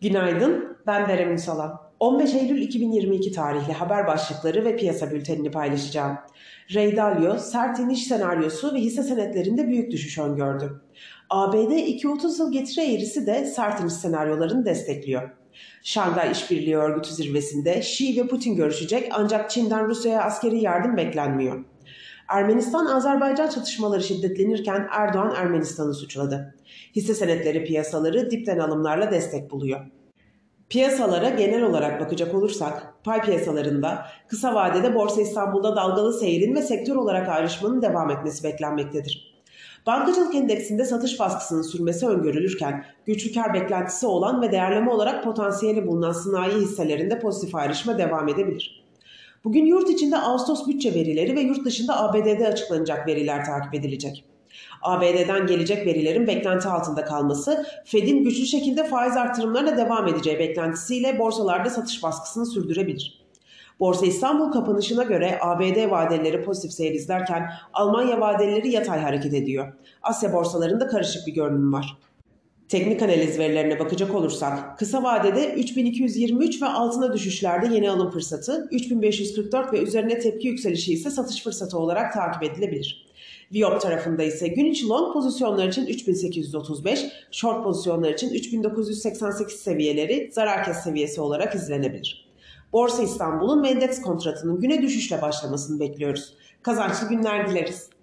Günaydın, ben Berem Ünsalan. 15 Eylül 2022 tarihli haber başlıkları ve piyasa bültenini paylaşacağım. Ray Dalio, sert iniş senaryosu ve hisse senetlerinde büyük düşüş öngördü. ABD 230 yıl getiri eğrisi de sert iniş senaryolarını destekliyor. Şangay İşbirliği Örgütü zirvesinde Xi ve Putin görüşecek ancak Çin'den Rusya'ya askeri yardım beklenmiyor. Ermenistan-Azerbaycan çatışmaları şiddetlenirken Erdoğan Ermenistan'ı suçladı. Hisse senetleri piyasaları dipten alımlarla destek buluyor. Piyasalara genel olarak bakacak olursak, pay piyasalarında kısa vadede Borsa İstanbul'da dalgalı seyrin ve sektör olarak ayrışmanın devam etmesi beklenmektedir. Bankacılık endeksinde satış baskısının sürmesi öngörülürken güçlü kar beklentisi olan ve değerleme olarak potansiyeli bulunan sanayi hisselerinde pozitif ayrışma devam edebilir. Bugün yurt içinde Ağustos bütçe verileri ve yurt dışında ABD'de açıklanacak veriler takip edilecek. ABD'den gelecek verilerin beklenti altında kalması, Fed'in güçlü şekilde faiz artırımlarına devam edeceği beklentisiyle borsalarda satış baskısını sürdürebilir. Borsa İstanbul kapanışına göre ABD vadeleri pozitif seyir izlerken Almanya vadeleri yatay hareket ediyor. Asya borsalarında karışık bir görünüm var. Teknik analiz verilerine bakacak olursak kısa vadede 3223 ve altına düşüşlerde yeni alım fırsatı, 3544 ve üzerine tepki yükselişi ise satış fırsatı olarak takip edilebilir. Viyop tarafında ise gün içi long pozisyonlar için 3835, short pozisyonlar için 3988 seviyeleri zarar kes seviyesi olarak izlenebilir. Borsa İstanbul'un endeks kontratının güne düşüşle başlamasını bekliyoruz. Kazançlı günler dileriz.